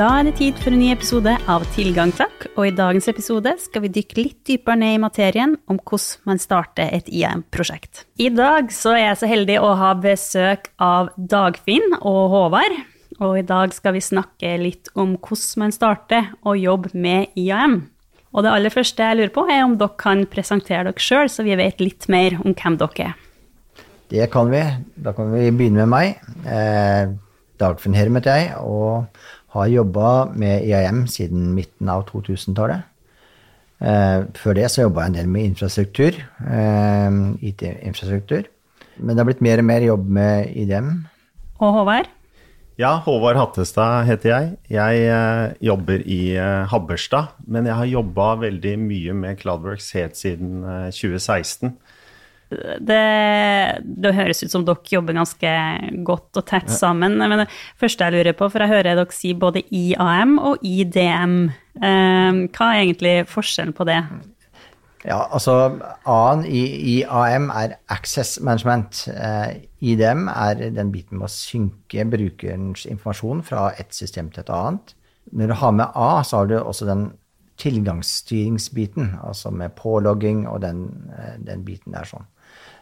Da er det tid for en ny episode av Tilgang takk, og i dagens episode skal vi dykke litt dypere ned i materien om hvordan man starter et IAM-prosjekt. I dag så er jeg så heldig å ha besøk av Dagfinn og Håvard. Og i dag skal vi snakke litt om hvordan man starter å jobbe med IAM. Og det aller første jeg lurer på, er om dere kan presentere dere sjøl, så vi vet litt mer om hvem dere er. Det kan vi. Da kan vi begynne med meg. Eh, Dagfinn Herm heter jeg, og har jobba med IAM siden midten av 2000-tallet. Eh, før det så jobba jeg en del med infrastruktur, eh, IT-infrastruktur. Men det har blitt mer og mer jobb med IDM. Og Håvard? Ja, Håvard Hattestad heter jeg. Jeg eh, jobber i eh, Habberstad, men jeg har jobba veldig mye med Cloudworks helt siden 2016. Det, det, høres ut som dere jobber ganske godt og tett sammen. Men det første jeg lurer på, for jeg hører dere si både IAM og IDM. Ehm, hva er egentlig forskjellen på det? Ja, altså A-en i IAM er access management. Eh, IDM er den biten med å synke brukerens informasjon fra et system til et annet. Når du har med A, så har du også den tilgangsstyringsbiten, altså med pålogging og den, eh, den biten der sånn.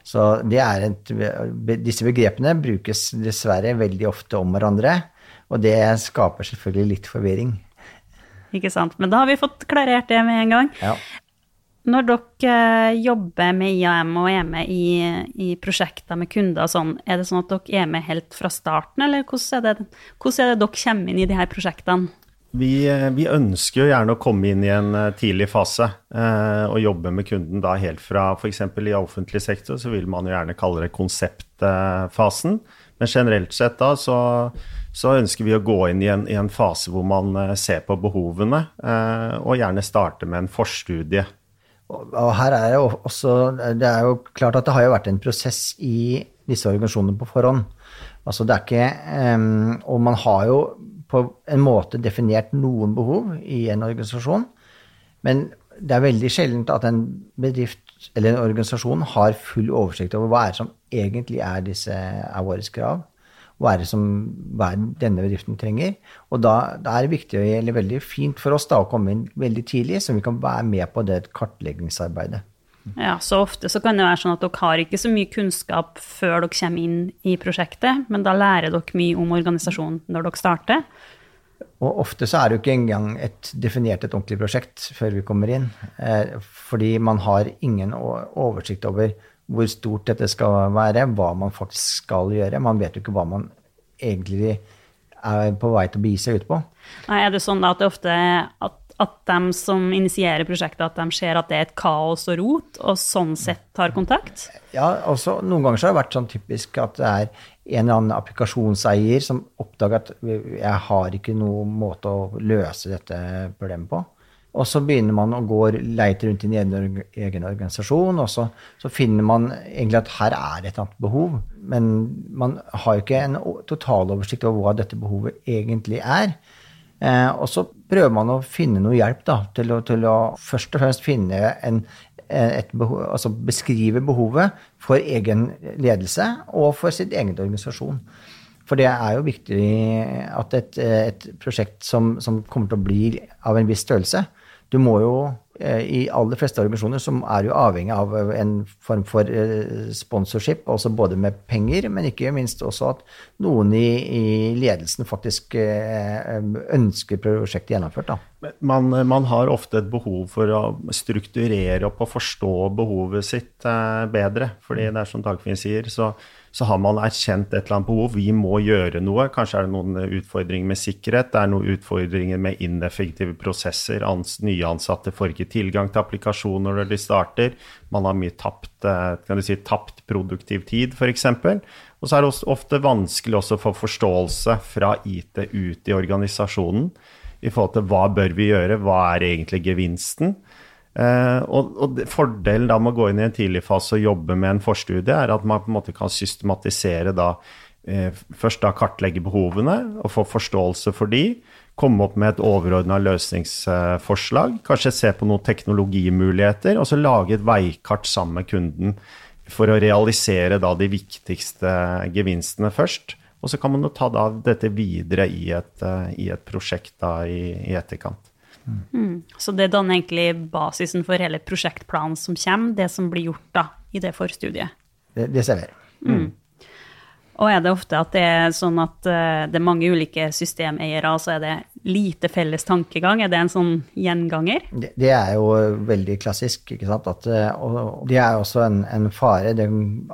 Så et, disse begrepene brukes dessverre veldig ofte om hverandre, og det skaper selvfølgelig litt forvirring. Ikke sant. Men da har vi fått klarert det med en gang. Ja. Når dere eh, jobber med IAM og er med i, i, prosjekter med kunder og sånn, er det sånn at dere er med helt fra starten, eller hvordan er det, hvordan er det dere kommer inn i de her prosjektene? Vi, eh, vi, ønsker jo gjerne å komme inn i en eh, tidlig fase eh, og jobbe med kunden da helt fra f.eks. i offentlig sektor, så vil man jo gjerne kalle det konseptfasen. Men generelt sett da så, så ønsker vi å gå inn i en, i en, fase hvor man eh, ser på behovene, eh, og gjerne starte med en forstudie. Og her er det, også, det er jo klart at det har jo vært en prosess i disse organisasjonene på forhånd. Altså det er ikke um, Og man har jo på en måte definert noen behov i en organisasjon. Men det er veldig sjeldent at en bedrift eller en organisasjon har full oversikt over hva er det som egentlig er, disse, er våre krav. Hva er det som hva er denne bedriften trenger? Og da, da, er det viktig, eller veldig fint for oss da, å komme inn veldig tidlig, så vi kan være med på det kartleggingsarbeidet. Ja, så ofte så kan det være sånn at dere har ikke så mye kunnskap før dere kommer inn i prosjektet, men da lærer dere mye om organisasjonen når dere starter. Og ofte så er det jo ikke engang et definert et ordentlig prosjekt før vi kommer inn. Eh, fordi man har ingen oversikt over hvor stort dette skal være, hva man faktisk skal gjøre. Man vet jo ikke hva man egentlig er på vei til å begi seg ut på. Nei, Er det sånn da at det ofte at at de som initierer prosjektet, at de ser at det er et kaos og rot, og sånn sett tar kontakt? Ja, også noen ganger så har det vært sånn typisk at det er en eller annen applikasjonseier som oppdager at jeg har ikke noen måte å løse dette problemet på. Og så begynner man å gå leite rundt i en egen organisasjon, og så, så, finner man egentlig at her er det et annet behov. Men man har jo ikke en totaloversikt over hva dette behovet egentlig er. Eh, og så prøver man å finne noe hjelp da, til å, til å først og fremst finne en, behov, altså beskrive behovet for egen ledelse og for sitt egen organisasjon. For det er jo viktig at et, et prosjekt som, som, kommer til å bli av en viss størrelse Du må jo Eh, i aller fleste organisasjoner som er jo avhengig av en form for eh, sponsorship, altså både med penger, men ikke minst også at noen i, i ledelsen faktisk eh, ønsker prosjektet gjennomført. Man, man, har ofte et behov for å strukturere opp og forstå behovet sitt bedre. fordi det er som Dagfinn sier, så så har man erkjent et eller annet behov. Vi må gjøre noe. Kanskje er det noen utfordringer med sikkerhet. Det er noen utfordringer med ineffektive prosesser. Ans, nye ansatte får ikke tilgang til applikasjoner når de starter. Man har mye tapt, eh, si, tapt produktiv tid, f.eks. Og så er det ofte vanskelig også å få forståelse fra IT ut i organisasjonen i forhold til hva bør vi gjøre, hva er egentlig gevinsten. Uh, og, og, Fordelen da med å gå inn i en tidlig fase og jobbe med en forstudie, er at man på en måte kan systematisere da uh, Først da kartlegge behovene og få forståelse for de. Komme opp med et overordna løsningsforslag. Kanskje se på noen teknologimuligheter. Og så lage et veikart sammen med kunden for å realisere da de viktigste gevinstene først. Og så kan man jo ta da dette videre i et, i et prosjekt da i, i etterkant. Mm. Så det danner egentlig basisen for hele prosjektplanen som kommer, det som blir gjort da i det forstudiet? Det, det ser vi. Mm. Og er det ofte at det er sånn at uh, det er mange ulike systemeiere, så er det lite felles tankegang? Er det en sånn gjenganger? Det, det er jo veldig klassisk, ikke sant. At, eh, og det er også en, en fare det,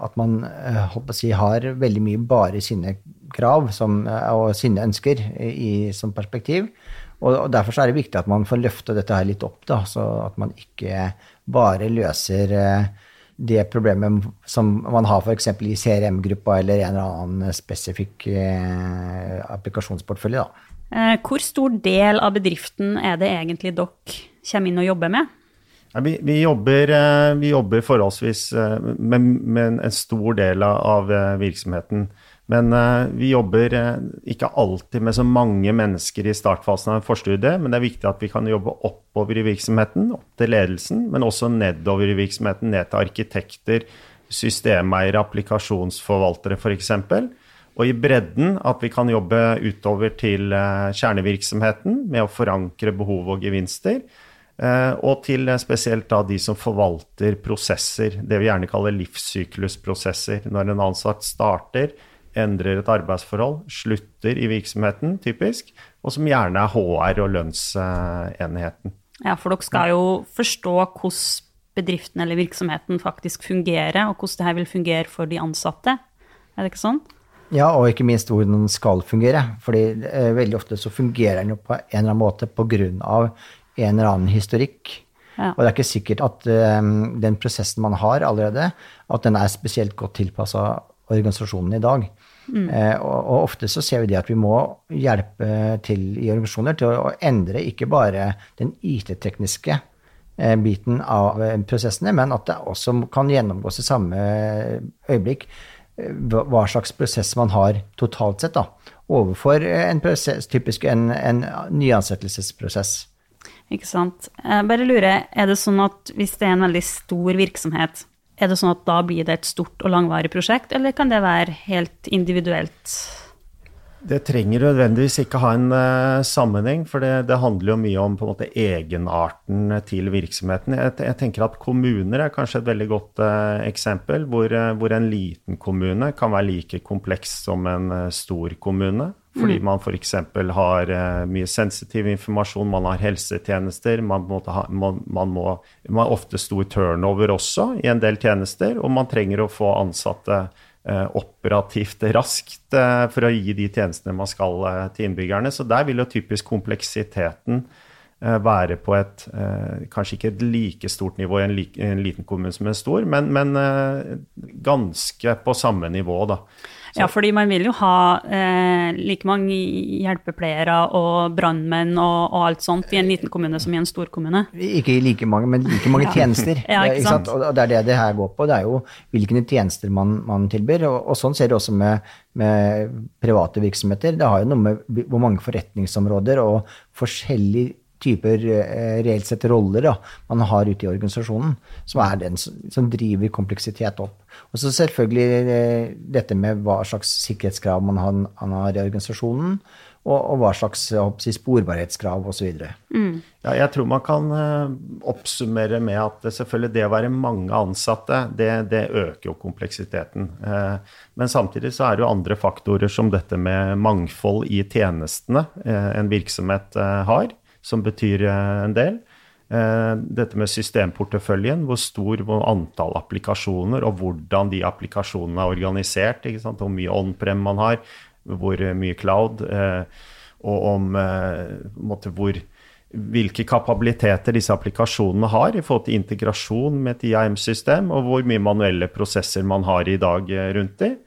at man uh, si, har veldig mye bare sine krav som, og sine ønsker i, som perspektiv. Og, og, Derfor er det viktig at man får løfta dette her litt opp, da, så at man ikke bare løser uh, det problemet som man har f.eks. i CRM-gruppa eller en eller annen spesifikk eh, applikasjonsportfølje. Eh, hvor stor del av bedriften er det egentlig dere kommer inn og jobber med? Ja, vi, vi, jobber, eh, vi, jobber, forholdsvis eh, med, med, en stor del av eh, virksomheten men uh, vi jobber uh, ikke alltid med så mange mennesker i startfasen av en forstudie, men det er viktig at vi kan jobbe oppover i virksomheten, opp til ledelsen, men også nedover i virksomheten, ned til arkitekter, systemeiere, applikasjonsforvaltere f.eks. Og i bredden at vi kan jobbe utover til uh, kjernevirksomheten med å forankre behov og gevinster. og til spesielt da de som forvalter prosesser, det vi gjerne kaller livssyklusprosesser. Når en ansatt starter, endrer et arbeidsforhold, slutter i virksomheten, typisk, og som gjerne er HR og lønnsenheten. Ja, for dere skal jo forstå hvordan bedriften eller virksomheten faktisk fungerer, og hvordan det her vil fungere for de ansatte. Er det ikke sånn? Ja, og ikke minst hvordan den skal fungere. fordi eh, veldig ofte så fungerer den jo på en eller annen måte pga. en eller annen historikk. Ja. Og det er ikke sikkert at um, den prosessen man har allerede, at den er spesielt godt tilpassa organisasjonen i dag. Mm. Eh, og, og, ofte så ser vi det at vi må hjelpe til i organisasjoner til å, å endre ikke bare den IT-tekniske eh, biten av eh, prosessene, men at det også kan gjennomgås i samme øyeblikk eh, hva slags prosess man har totalt sett da, overfor en prosess, typisk en, en nyansettelsesprosess. Ikke sant. Jeg bare lurer, er det sånn at hvis det er en veldig stor virksomhet, er det sånn at da blir det et stort og langvarig prosjekt, eller kan det være helt individuelt? Det trenger nødvendigvis ikke ha en uh, sammenheng, for det, det, handler jo mye om måte egenarten til virksomheten. Jeg, jeg, tenker at kommuner er kanskje et veldig godt uh, eksempel, hvor, uh, hvor, en liten kommune kan være like kompleks som en stor kommune. Fordi mm. man f.eks. har uh, mye sensitiv informasjon, man har helsetjenester, man, ha, man, man, må, man, har ofte stor turnover også i en del tjenester, og man trenger å få ansatte uh, operativt raskt uh, for å gi de tjenestene man skal til innbyggerne. Så der vil jo typisk kompleksiteten være på et kanskje ikke et like stort nivå i en, like, en liten kommune som en stor, men, men ganske på samme nivå, da. Ja, fordi man vil jo ha eh, like mange hjelpepleiere og brannmenn og, og, alt sånt i en liten kommune som i en stor kommune. Ikke like mange, men like mange tjenester. ja, ikke sant? Og det er det det her går på. Det er jo hvilke tjenester man, man tilbyr. Og, og, sånn ser det også med, med private virksomheter. Det har jo noe med hvor mange forretningsområder og forskjellige typer eh, reelt sett roller da, man har ute i organisasjonen, som er den som driver kompleksitet opp. Og så selvfølgelig eh, dette med hva slags sikkerhetskrav man har, man har i organisasjonen, og, og, hva slags si, sporbarhetskrav osv. Mm. Ja, jeg tror man kan uh, oppsummere med at selvfølgelig det å være mange ansatte, det, det øker jo kompleksiteten. Men samtidig så er det jo andre faktorer som dette med mangfold i tjenestene en virksomhet har som betyr eh, en del. Eh, dette med systemporteføljen, hvor stor antall applikasjoner og hvordan de applikasjonene er organisert. Hvor mye on-prem man har, hvor mye cloud, eh, og om måte, hvor, hvilke kapabiliteter disse applikasjonene har i forhold til integrasjon med et IAM-system, og hvor mye manuelle prosesser man har i dag rundt dem.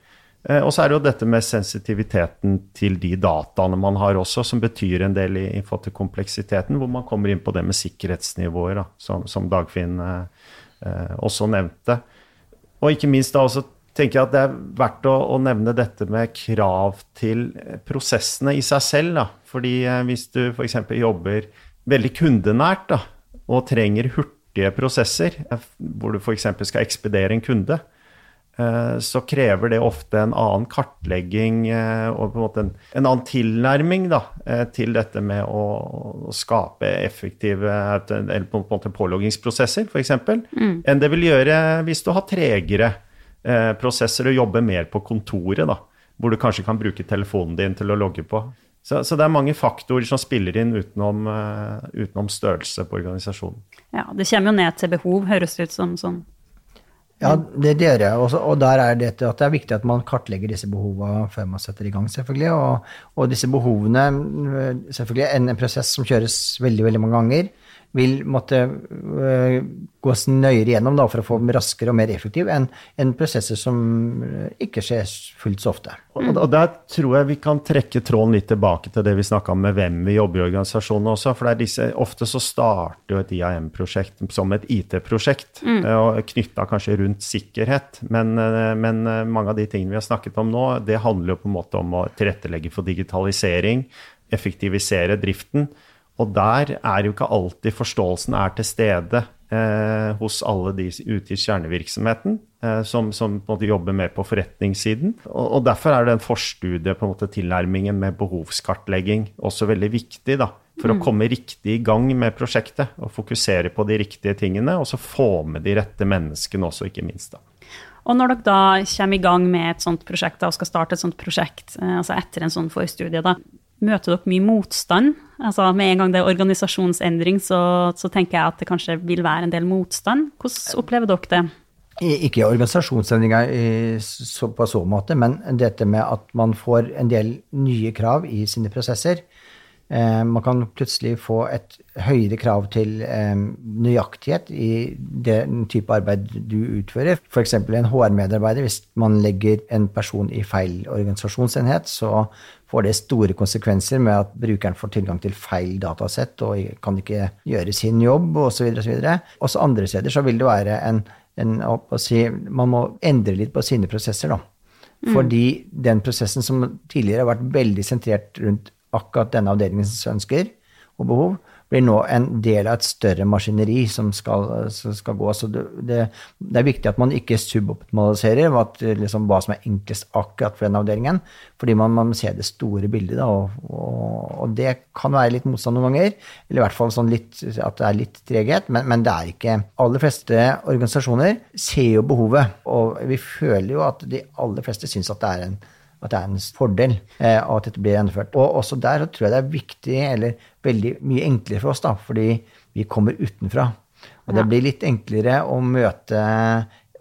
Eh, og så er det jo dette med sensitiviteten til de dataene man har også, som betyr en del i, i forhold til kompleksiteten, hvor man kommer inn på det med sikkerhetsnivåer, da, som, som, Dagfinn eh, eh, også nevnte. Og ikke minst da også tenker jeg at det er verdt å, å nevne dette med krav til prosessene i seg selv. Da. Fordi eh, hvis du f.eks. jobber veldig kundenært da, og trenger hurtige prosesser, hvor du f.eks. skal ekspedere en kunde, så krever det ofte en annen kartlegging eh, og på en måte en, en annen tilnærming da, eh, til dette med å, å skape effektive eller på en måte påloggingsprosesser, f.eks., mm. enn det vil gjøre hvis du har tregere prosesser og jobber mer på kontoret, da, hvor du kanskje kan bruke telefonen din til å logge på. Så, så, det er mange faktorer som spiller inn utenom, uh, utenom, størrelse på organisasjonen. Ja, Det kommer jo ned til behov, høres det ut som. sånn. Ja, det gjør jeg. Også, og der er det at det er viktig at man kartlegger disse behovene før man setter i gang, selvfølgelig. Og, og disse behovene Selvfølgelig en, en prosess som kjøres veldig, veldig mange ganger vil måtte uh, gås nøyere gjennom da, for å få dem raskere og mer effektive enn en prosesser som øh, ikke skjer fullt så ofte. Mm. Og, Der tror jeg vi kan trekke tråden litt tilbake til det vi snakka om med hvem vi jobber i organisasjonen også. for det er disse, Ofte så starter jo et IAM-prosjekt som et IT-prosjekt, mm. Øh, og knytta kanskje rundt sikkerhet. Men, men, mange av de tingene vi har snakket om nå, det handler jo på en måte om å tilrettelegge for digitalisering, effektivisere driften. Og der er jo ikke alltid forståelsen er til stede eh, hos alle de ute i kjernevirksomheten eh, som, som, jobber mer på forretningssiden. Og, og derfor er den forstudie, på en måte tilnærmingen med behovskartlegging også veldig viktig. da, For mm. å komme riktig i gang med prosjektet og fokusere på de riktige tingene. Og så få med de rette menneskene også, ikke minst. da. Og når dere da kommer i gang med et sånt prosjekt da, og skal starte et sånt prosjekt, eh, altså etter en sånn forstudie, da, Møter dere mye motstand? Altså Med en gang det er organisasjonsendring, så, så, tenker jeg at det kanskje vil være en del motstand. Hvordan opplever dere det? Ikke organisasjonsendringer på så måte, men dette med at man får en del nye krav i sine prosesser. Eh, man kan plutselig få et høyere krav til eh, nøyaktighet i den type arbeid du utfører. F.eks. en HR-medarbeider. Hvis man legger en person i feil organisasjonsenhet, så får det store konsekvenser med at brukeren får tilgang til feil datasett og kan ikke gjøre sin jobb osv. osv. Også andre steder så vil det være en, en si, Man må endre litt på sine prosesser, da. Mm. Fordi den prosessen som tidligere har vært veldig sentrert rundt akkurat denne avdelingens ønsker og behov, blir nå en del av et større maskineri som skal, som skal gå. Så det, det, er viktig at man ikke suboptimaliserer at, liksom, hva som er enklest akkurat for den avdelingen, fordi man, man ser det store bildet. Da, og, og, og, det kan være litt motstand noen ganger, eller i hvert fall sånn litt, at det er litt treghet, men, men, det er ikke Aller fleste organisasjoner ser jo behovet, og vi føler jo at de aller fleste syns at det er en at det er en fordel eh, at dette blir gjennomført. Og også der tror jeg det er viktig, eller veldig mye enklere for oss, da, fordi vi kommer utenfra. Og det blir litt enklere å møte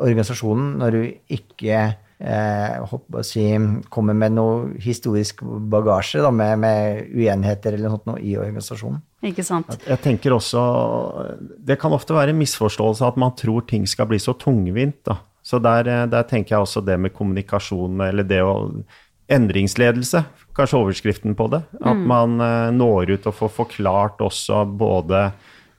organisasjonen når du ikke eh, å si, kommer med noe historisk bagasje da, med, med, uenigheter eller noe sånt noe i organisasjonen. Ikke sant? Jeg tenker også, Det kan ofte være en misforståelse at man tror ting skal bli så tungvint. da. Så der, eh, der, tenker jeg også det med kommunikasjon, eller det å Endringsledelse, kanskje overskriften på det. At mm. man uh, når ut og får forklart også både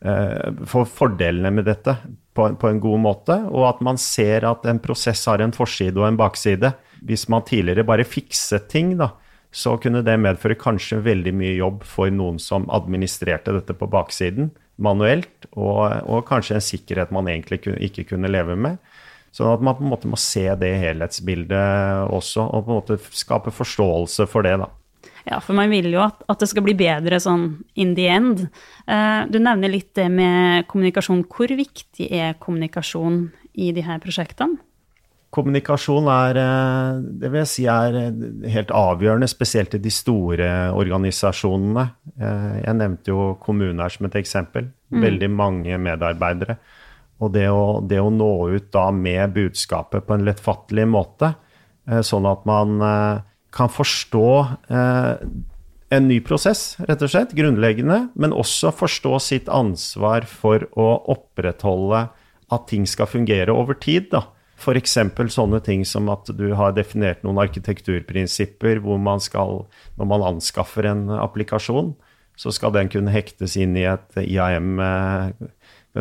uh, for fordelene med dette på, på, en god måte, og at man ser at en prosess har en forside og en bakside. Hvis man tidligere bare fikset ting, da, så kunne det medføre kanskje veldig mye jobb for noen som administrerte dette på baksiden manuelt, og, og kanskje en sikkerhet man egentlig ikke kunne leve med. Sånn at man på en måte må se det helhetsbildet også, og på en måte skape forståelse for det, da. Ja, for man vil jo at, at det skal bli bedre sånn in the end. Uh, du nevner litt det med kommunikasjon. Hvor viktig er kommunikasjon i de her prosjektene? Kommunikasjon er, eh, det vil jeg si er eh, helt avgjørende, spesielt i de store organisasjonene. Jeg nevnte jo kommuner som et eksempel. Mm. Veldig mange medarbeidere. Og det å, det å, nå ut da med budskapet på en lettfattelig måte, eh, sånn at man eh, kan forstå eh, en ny prosess, rett og slett, grunnleggende, men også forstå sitt ansvar for å opprettholde at ting skal fungere over tid. da. F.eks. sånne ting som at du har definert noen arkitekturprinsipper hvor man skal, når man anskaffer en applikasjon, så skal den kunne hektes inn i et IAM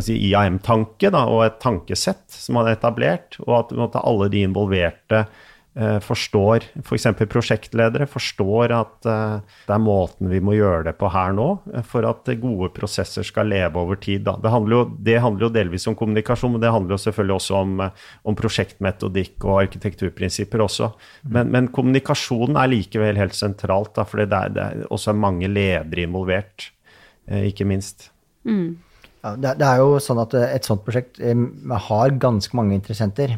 si, IAM-tanke og et tankesett som man har etablert, og at måtte, alle de involverte eh, forstår, f.eks. For prosjektledere forstår at eh, det er måten vi må gjøre det på her nå, eh, for at gode prosesser skal leve over tid. Det, handler jo, det handler jo delvis om kommunikasjon, men det handler jo selvfølgelig også om, om prosjektmetodikk og arkitekturprinsipper også. Men, men kommunikasjonen er likevel helt sentralt, for det er, det er også mange ledere involvert, ikke minst. Mm. Ja, det, er jo sånn at et sånt prosjekt har ganske mange interessenter.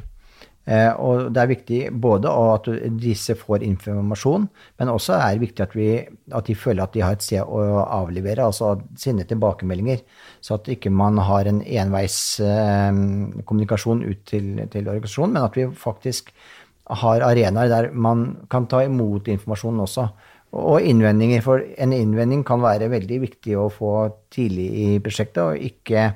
Eh, og det er viktig både at disse får informasjon, men også er det viktig at, vi, at de føler at de har et sted å avlevere, altså sine tilbakemeldinger. Så at ikke man har en enveiskommunikasjon ut til, til organisasjonen, men at vi faktisk har arenaer der man kan ta imot informasjonen også. Og innvendinger, for en innvending kan være veldig viktig å få tidlig i prosjektet, og ikke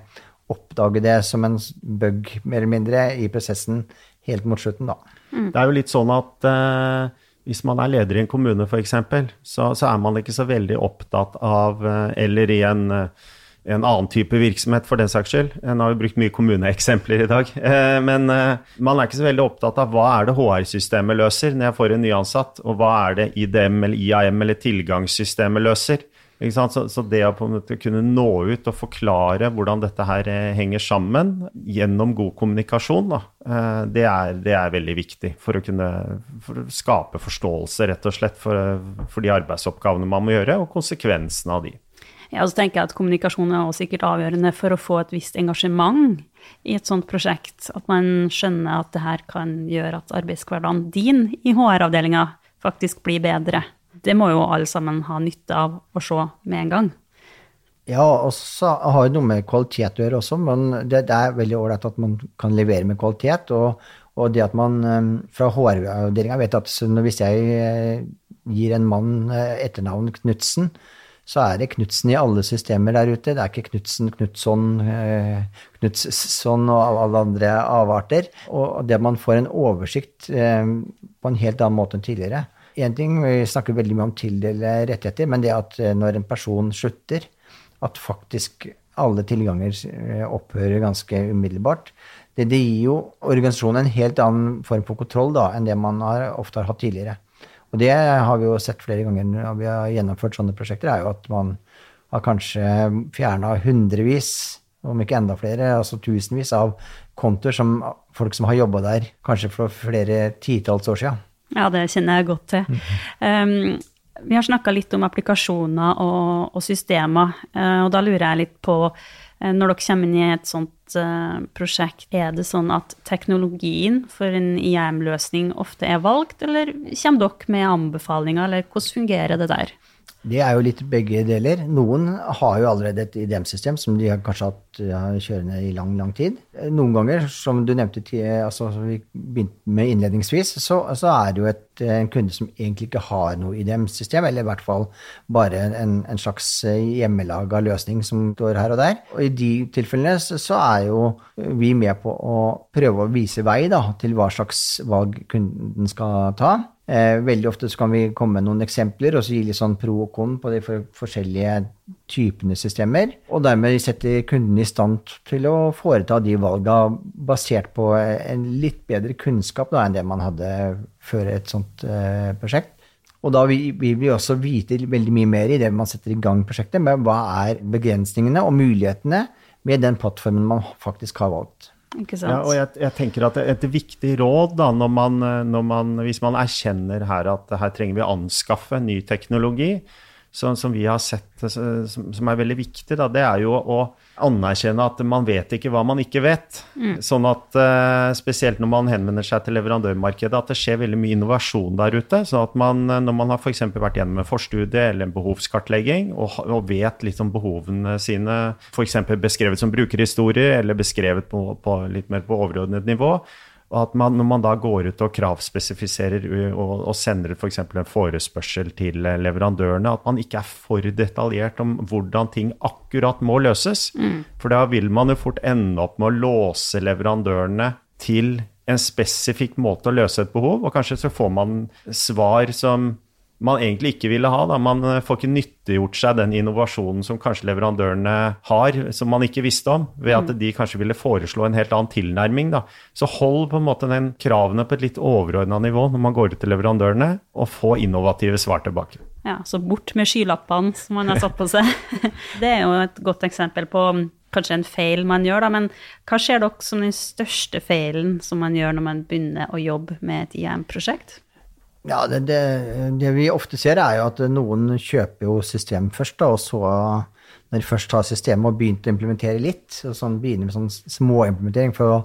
oppdage det som en bug, mer eller mindre, i prosessen helt mot slutten, da. Mm. Det er jo litt sånn at eh, hvis man er leder i en kommune f.eks., så, så er man ikke så veldig opptatt av eh, Eller i en, eh, en, annen type virksomhet, for den saks skyld. Nå har vi brukt mye kommuneeksempler i dag. Eh, men eh, man er ikke så veldig opptatt av hva er det HR-systemet løser når jeg får en nyansatt, og hva er det IDM eller IAM eller tilgangssystemet løser. Så, det å kunne nå ut og forklare hvordan dette her eh, henger sammen gjennom god kommunikasjon, det, er, det, er, veldig viktig for å kunne for å skape forståelse, rett og slett, for, for, de arbeidsoppgavene man må gjøre, og konsekvensene av de. Ja, og så tenker jeg at Kommunikasjon er også sikkert avgjørende for å få et visst engasjement i et sånt prosjekt. At man skjønner at det her kan gjøre at arbeidshverdagen din i HR-avdelinga faktisk blir bedre det må jo alle sammen ha nytte av å se med en gang. Ja, og så har det noe med kvalitet å gjøre også, men det, det er veldig ålreit at man kan levere med kvalitet. Og, og det at man eh, fra HR-avdelinga vet at hvis jeg eh, gir en mann eh, etternavn Knutsen, så er det Knutsen i alle systemer der ute. Det er ikke Knutsen, Knutson, Knutsson og alle andre avarter. Og det at man får en oversikt på en helt annen måte enn tidligere. Én ting, vi snakker veldig mye om tildele rettigheter, men det at eh, når en person slutter, at faktisk alle tilganger eh, opphører ganske umiddelbart, det gir jo organisasjonen en helt annen form for kontroll da, enn det man har, ofte har hatt tidligere. Og det har vi jo sett flere ganger når vi har gjennomført sånne prosjekter, er jo at man har kanskje fjerna hundrevis, om ikke enda flere, altså tusenvis av kontoer som folk som har jobba der kanskje for flere titalls år siden. Ja, det kjenner jeg godt til. Um, vi har snakka litt om applikasjoner og, og systemer, uh, og da lurer jeg litt på når dere kommer inn i et sånt uh, prosjekt, er det sånn at teknologien for en IAM-løsning ofte er valgt, eller kommer dere med anbefalinger, eller hvordan fungerer det der? Det er jo litt begge deler. Noen har jo allerede et IDM-system som de har kanskje hatt ja, kjørende i lang, lang tid. Noen ganger, som du nevnte altså, som vi begynte med innledningsvis, så, så er det jo et, en kunde som egentlig ikke har noe IDM-system, eller i hvert fall bare en, en slags hjemmelaga løsning som står her og der. Og i de tilfellene så er jo vi med på å prøve å vise vei da, til hva slags valg kunden skal ta. Eh, veldig ofte så kan vi komme med noen eksempler og så gi litt sånn pro og con på de for forskjellige typene systemer. Og dermed sette kunden i stand til å foreta de valga basert på en litt bedre kunnskap da, enn det man hadde før et sånt eh, prosjekt. Og da vil vi også vite veldig mye mer i det man setter i gang prosjektet, med hva er begrensningene og mulighetene med den plattformen man faktisk har valgt. Ja, og jeg, jeg, tenker at Et viktig råd da, når man, når man, hvis man erkjenner her at her trenger vi å anskaffe ny teknologi, som, som vi har sett som, som, er veldig viktig, da, det er jo å anerkjenne at man vet ikke hva man ikke vet. Mm. Sånn at uh, spesielt når man henvender seg til leverandørmarkedet, at det skjer veldig mye innovasjon der ute. sånn at man, når man har f.eks. vært gjennom en forstudie eller en behovskartlegging og, og vet litt om behovene sine, f.eks. beskrevet som brukerhistorie eller beskrevet på, på litt mer på overordnet nivå, og at man, når man da går ut og kravspesifiserer og, og sender f.eks. For en forespørsel til leverandørene, at man ikke er for detaljert om hvordan ting akkurat må løses. Mm. For da vil man jo fort ende opp med å låse leverandørene til en spesifikk måte å løse et behov, og kanskje så får man svar som man egentlig ikke ville ha. Da. Man eh, får ikke nyttiggjort seg den innovasjonen som kanskje leverandørene har, som man ikke visste om, ved at mm. de kanskje ville foreslå en helt annen tilnærming. Da. Så hold på en måte den kravene på et litt overordna nivå når man går ut til leverandørene, og få innovative svar tilbake. Ja, så bort med skylappene som man har satt på seg. Det er jo et godt eksempel på um, kanskje en feil man gjør, da, men hva ser dere som den største feilen som man gjør når man begynner å jobbe med et IM-prosjekt? Ja, det, det, det, vi ofte ser, er jo at noen kjøper jo system først, da, og så når de først har systemet og begynt å implementere litt, og sånn begynner med sånn småimplementering for å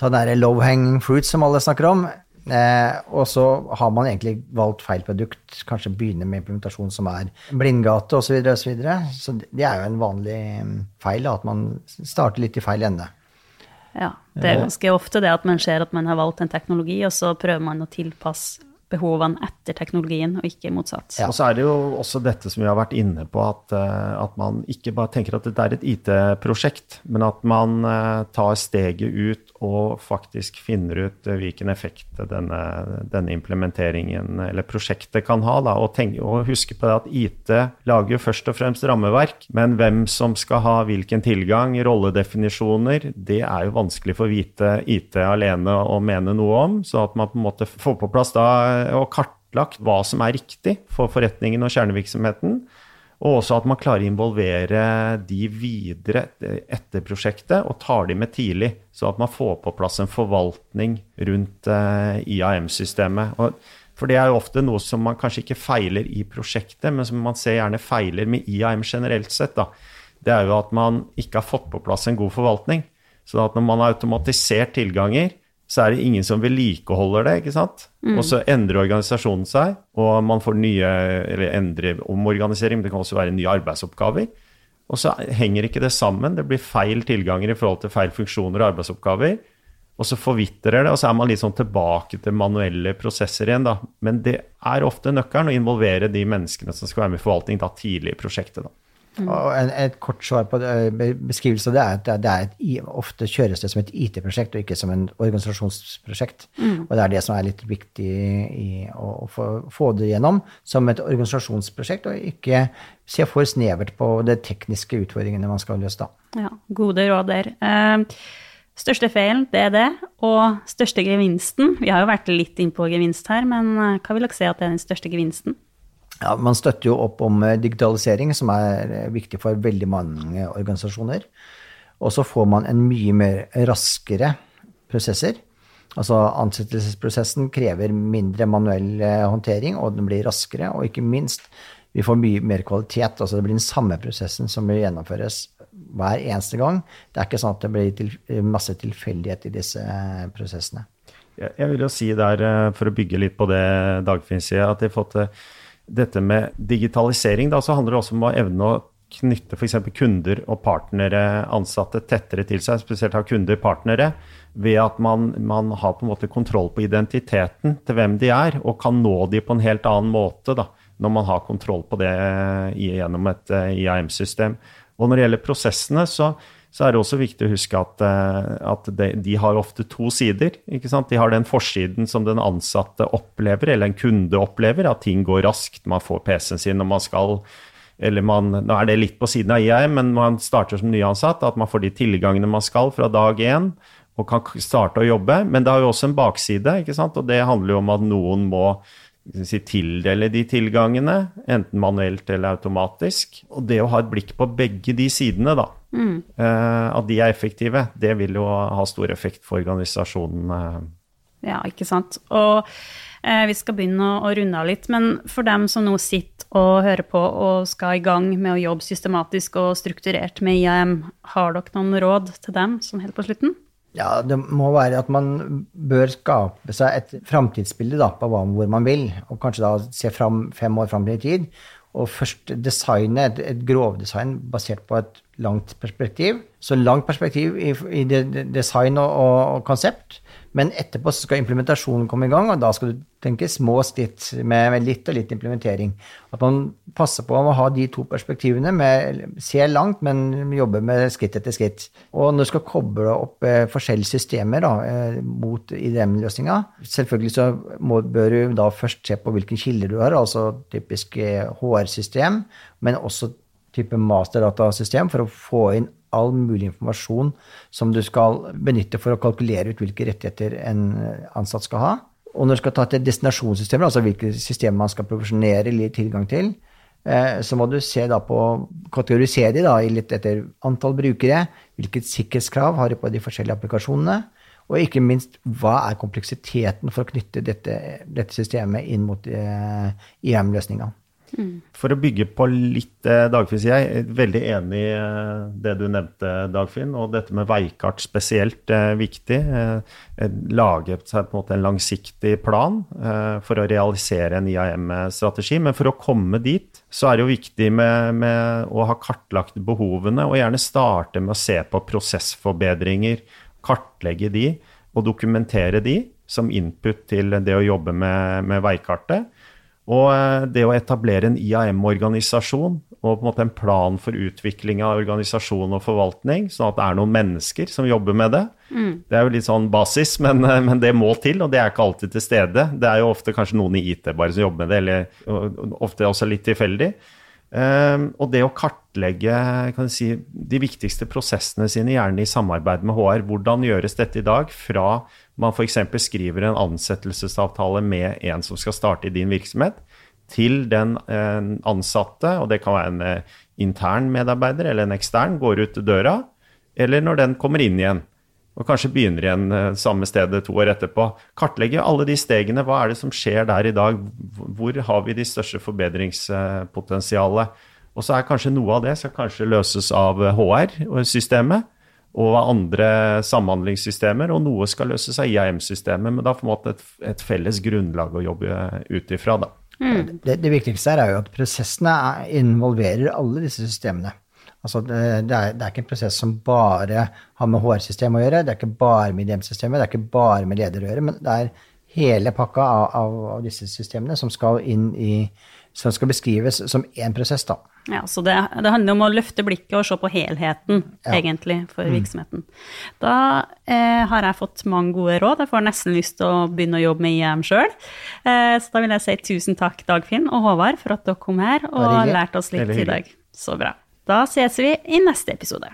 ta den der low hanging fruit som alle snakker om, eh, og så har man egentlig valgt feil produkt, kanskje begynner med implementasjon som er blindgate osv., så, videre, og så, så det er jo en vanlig mm, feil, da, at man starter litt i feil ende. Ja, det er ganske ofte det at man ser at man har valgt en teknologi, og så prøver man å tilpasse behovene etter teknologien, og ikke motsatt. Ja. Og så er det jo også dette som vi har vært inne på, at, eh, at man ikke bare tenker at dette er et IT-prosjekt, men at man eh, tar steget ut og faktisk finner ut eh, hvilken effekt denne, denne implementeringen eller prosjektet kan ha. Da, og, tenk, og, huske på det at IT lager jo først og fremst rammeverk, men hvem som skal ha hvilken tilgang, rolledefinisjoner, det er jo vanskelig for hvite IT alene å mene noe om. Så at man på en måte får på plass da og kartlagt hva som er riktig for forretningen og kjernevirksomheten. Og også at man klarer å involvere de videre etter prosjektet og tar de med tidlig, så at man får på plass en forvaltning rundt eh, IAM-systemet. For det er jo ofte noe som man kanskje ikke feiler i prosjektet, men som man ser gjerne feiler med IAM generelt sett. Da. Det er jo at man ikke har fått på plass en god forvaltning. Så at når man har automatisert tilganger, så er det ingen som vedlikeholder det. ikke sant? Mm. Og så endrer organisasjonen seg, og man får nye eller endrer omorganisering. Men det kan også være nye arbeidsoppgaver. Og så henger ikke det sammen. Det blir feil tilganger i forhold til feil funksjoner og arbeidsoppgaver. Og så forvitrer det, og så er man litt sånn tilbake til manuelle prosesser igjen. da. Men det er ofte nøkkelen å involvere de menneskene som skal være med i forvaltning da, tidlig i prosjektet. da. Mm. Og en, et kort svar på det, beskrivelse av det er at det er et, ofte kjøres det som et IT-prosjekt og ikke som en organisasjonsprosjekt. Mm. Og det er det som er litt viktig i, å, få, få, det gjennom som et organisasjonsprosjekt, og ikke se for snevert på de tekniske utfordringene man skal løse da. Ja, gode råd der. Uh, Største feilen, det er det. Og største gevinsten Vi har jo vært litt inn på gevinst her, men eh, hva vil dere si at er den største gevinsten? Ja, Man støtter jo opp om eh, digitalisering, som er eh, viktig for veldig mange organisasjoner. Og så får man en mye mer raskere prosesser. Altså Ansettelsesprosessen krever mindre manuell eh, håndtering, og den blir raskere. Og ikke minst, vi får mye mer kvalitet. altså Det blir den samme prosessen som vil gjennomføres hver eneste gang. Det er ikke sånn at det blir til, masse tilfeldighet i disse prosessene. Jeg vil jo si der, for å bygge litt på det Dagfinn sier, at de har fått dette med digitalisering, da, så handler det også om å evne å knytte f.eks. kunder og partnere, ansatte, tettere til seg, spesielt ha kunder, partnere, ved at man, man, har på en måte kontroll på identiteten til hvem de er, og kan nå de på en helt annen måte da, når man har kontroll på det gjennom et eh, IAM-system. Og når det gjelder prosessene, så, så er det også viktig å huske at, eh, at de, de, har ofte to sider. De har den forsiden som den ansatte opplever, eller en kunde opplever, at ting går raskt. Man får PC-en sin når man skal eller man, Nå er det litt på siden av IAM, men man starter som nyansatt. At man får de tilgangene man skal fra dag én, og kan starte å jobbe. Men det har jo også en bakside, og det handler jo om at noen må si, tildele de tilgangene, enten manuelt eller automatisk. Og det å ha et blikk på begge de sidene, da, Mm. Uh, at de er effektive, det vil jo ha stor effekt for organisasjonen. Uh. Ja, ikke sant. Og eh, vi skal begynne å, å, runde av litt. Men for dem som nå sitter og hører på og skal i gang med å jobbe systematisk og strukturert med IAM, har dere noen råd til dem som helt på slutten? Ja, det må være at man bør skape seg et framtidsbilde på hvor man vil, og kanskje da se fram, fem år fram i tid. Og først designe et, et grovdesign basert på et langt perspektiv. Så langt perspektiv i, i det, det design og, og, konsept. Men etterpå skal implementasjonen komme i gang, og da skal du tenke små skritt med, med litt og litt implementering. At man passer på å ha de to perspektivene, med, se langt, men jobbe med skritt etter skritt. Og når du skal koble opp eh, forskjellige systemer da, eh, mot IDM-løsninga, selvfølgelig så må, bør du da først se på hvilken kilde du har, altså typisk HR-system, men også type masterdatasystem for å få inn all mulig informasjon som du skal benytte for å kalkulere ut hvilke rettigheter en ansatt skal ha. Og når du skal ta til destinasjonssystemer, altså hvilke systemer man skal profesjonere eller tilgang til, eh, så må du se da på, kategorisere de da, litt etter antall brukere, hvilket sikkerhetskrav har de på de forskjellige applikasjonene, og ikke minst hva er kompleksiteten for å knytte dette, dette systemet inn mot eh, IM-løsninga. For å bygge på litt eh, Dagfinn, sier jeg, veldig enig i eh, det du nevnte, Dagfinn. Og dette med veikart spesielt eh, viktig. Lage seg på en måte en langsiktig plan for å realisere en IAM-strategi. Men for å komme dit, så er det jo viktig med, med, å ha kartlagt behovene, og gjerne starte med å se på prosessforbedringer. Kartlegge de, og dokumentere de som input til det å jobbe med, med veikartet. Og eh, det å etablere en IAM-organisasjon og på en måte en plan for utvikling av organisasjon og forvaltning, sånn at det er noen mennesker som jobber med det, mm. det er jo litt sånn basis, men, eh, men, det må til, og det er ikke alltid til stede. Det er jo ofte kanskje noen i IT bare som jobber med det, eller ofte også litt tilfeldig. Um, og det å kartlegge si, de viktigste prosessene sine, gjerne i samarbeid med HR. Hvordan gjøres dette i dag? Fra man f.eks. skriver en ansettelsesavtale med en som skal starte i din virksomhet, til den uh, ansatte, og det kan være en uh, intern medarbeider eller en ekstern, går ut døra, eller når den kommer inn igjen og kanskje begynner igjen uh, samme stedet to år etterpå. Kartlegge alle de stegene. Hva er det som skjer der i dag? Hvor har vi de største forbedringspotensialet? Og så er kanskje noe av det skal kanskje løses av HR-systemet og andre samhandlingssystemer, og noe skal løses av IAM-systemet. Men da får man et, et felles grunnlag å jobbe ut ifra, da. Mm. Det, det, viktigste er jo at prosessene involverer alle disse systemene. Altså det, det, er, det, er, ikke en prosess som bare har med HR-systemet å gjøre, det er ikke bare med IDM-systemet, det er ikke bare med leder å gjøre, men det er hele pakka av, av, av disse systemene som skal inn i som skal beskrives som én prosess, da. Ja, så det, det, handler om å løfte blikket og se på helheten, ja. egentlig, for mm. virksomheten. Da eh, har jeg fått mange gode råd. Jeg får nesten lyst til å begynne å jobbe med IEM sjøl. Eh, så da vil jeg si tusen takk, Dagfinn og Håvard, for at dere kom her og har lært oss litt i dag. Så bra. Da ses vi i neste episode.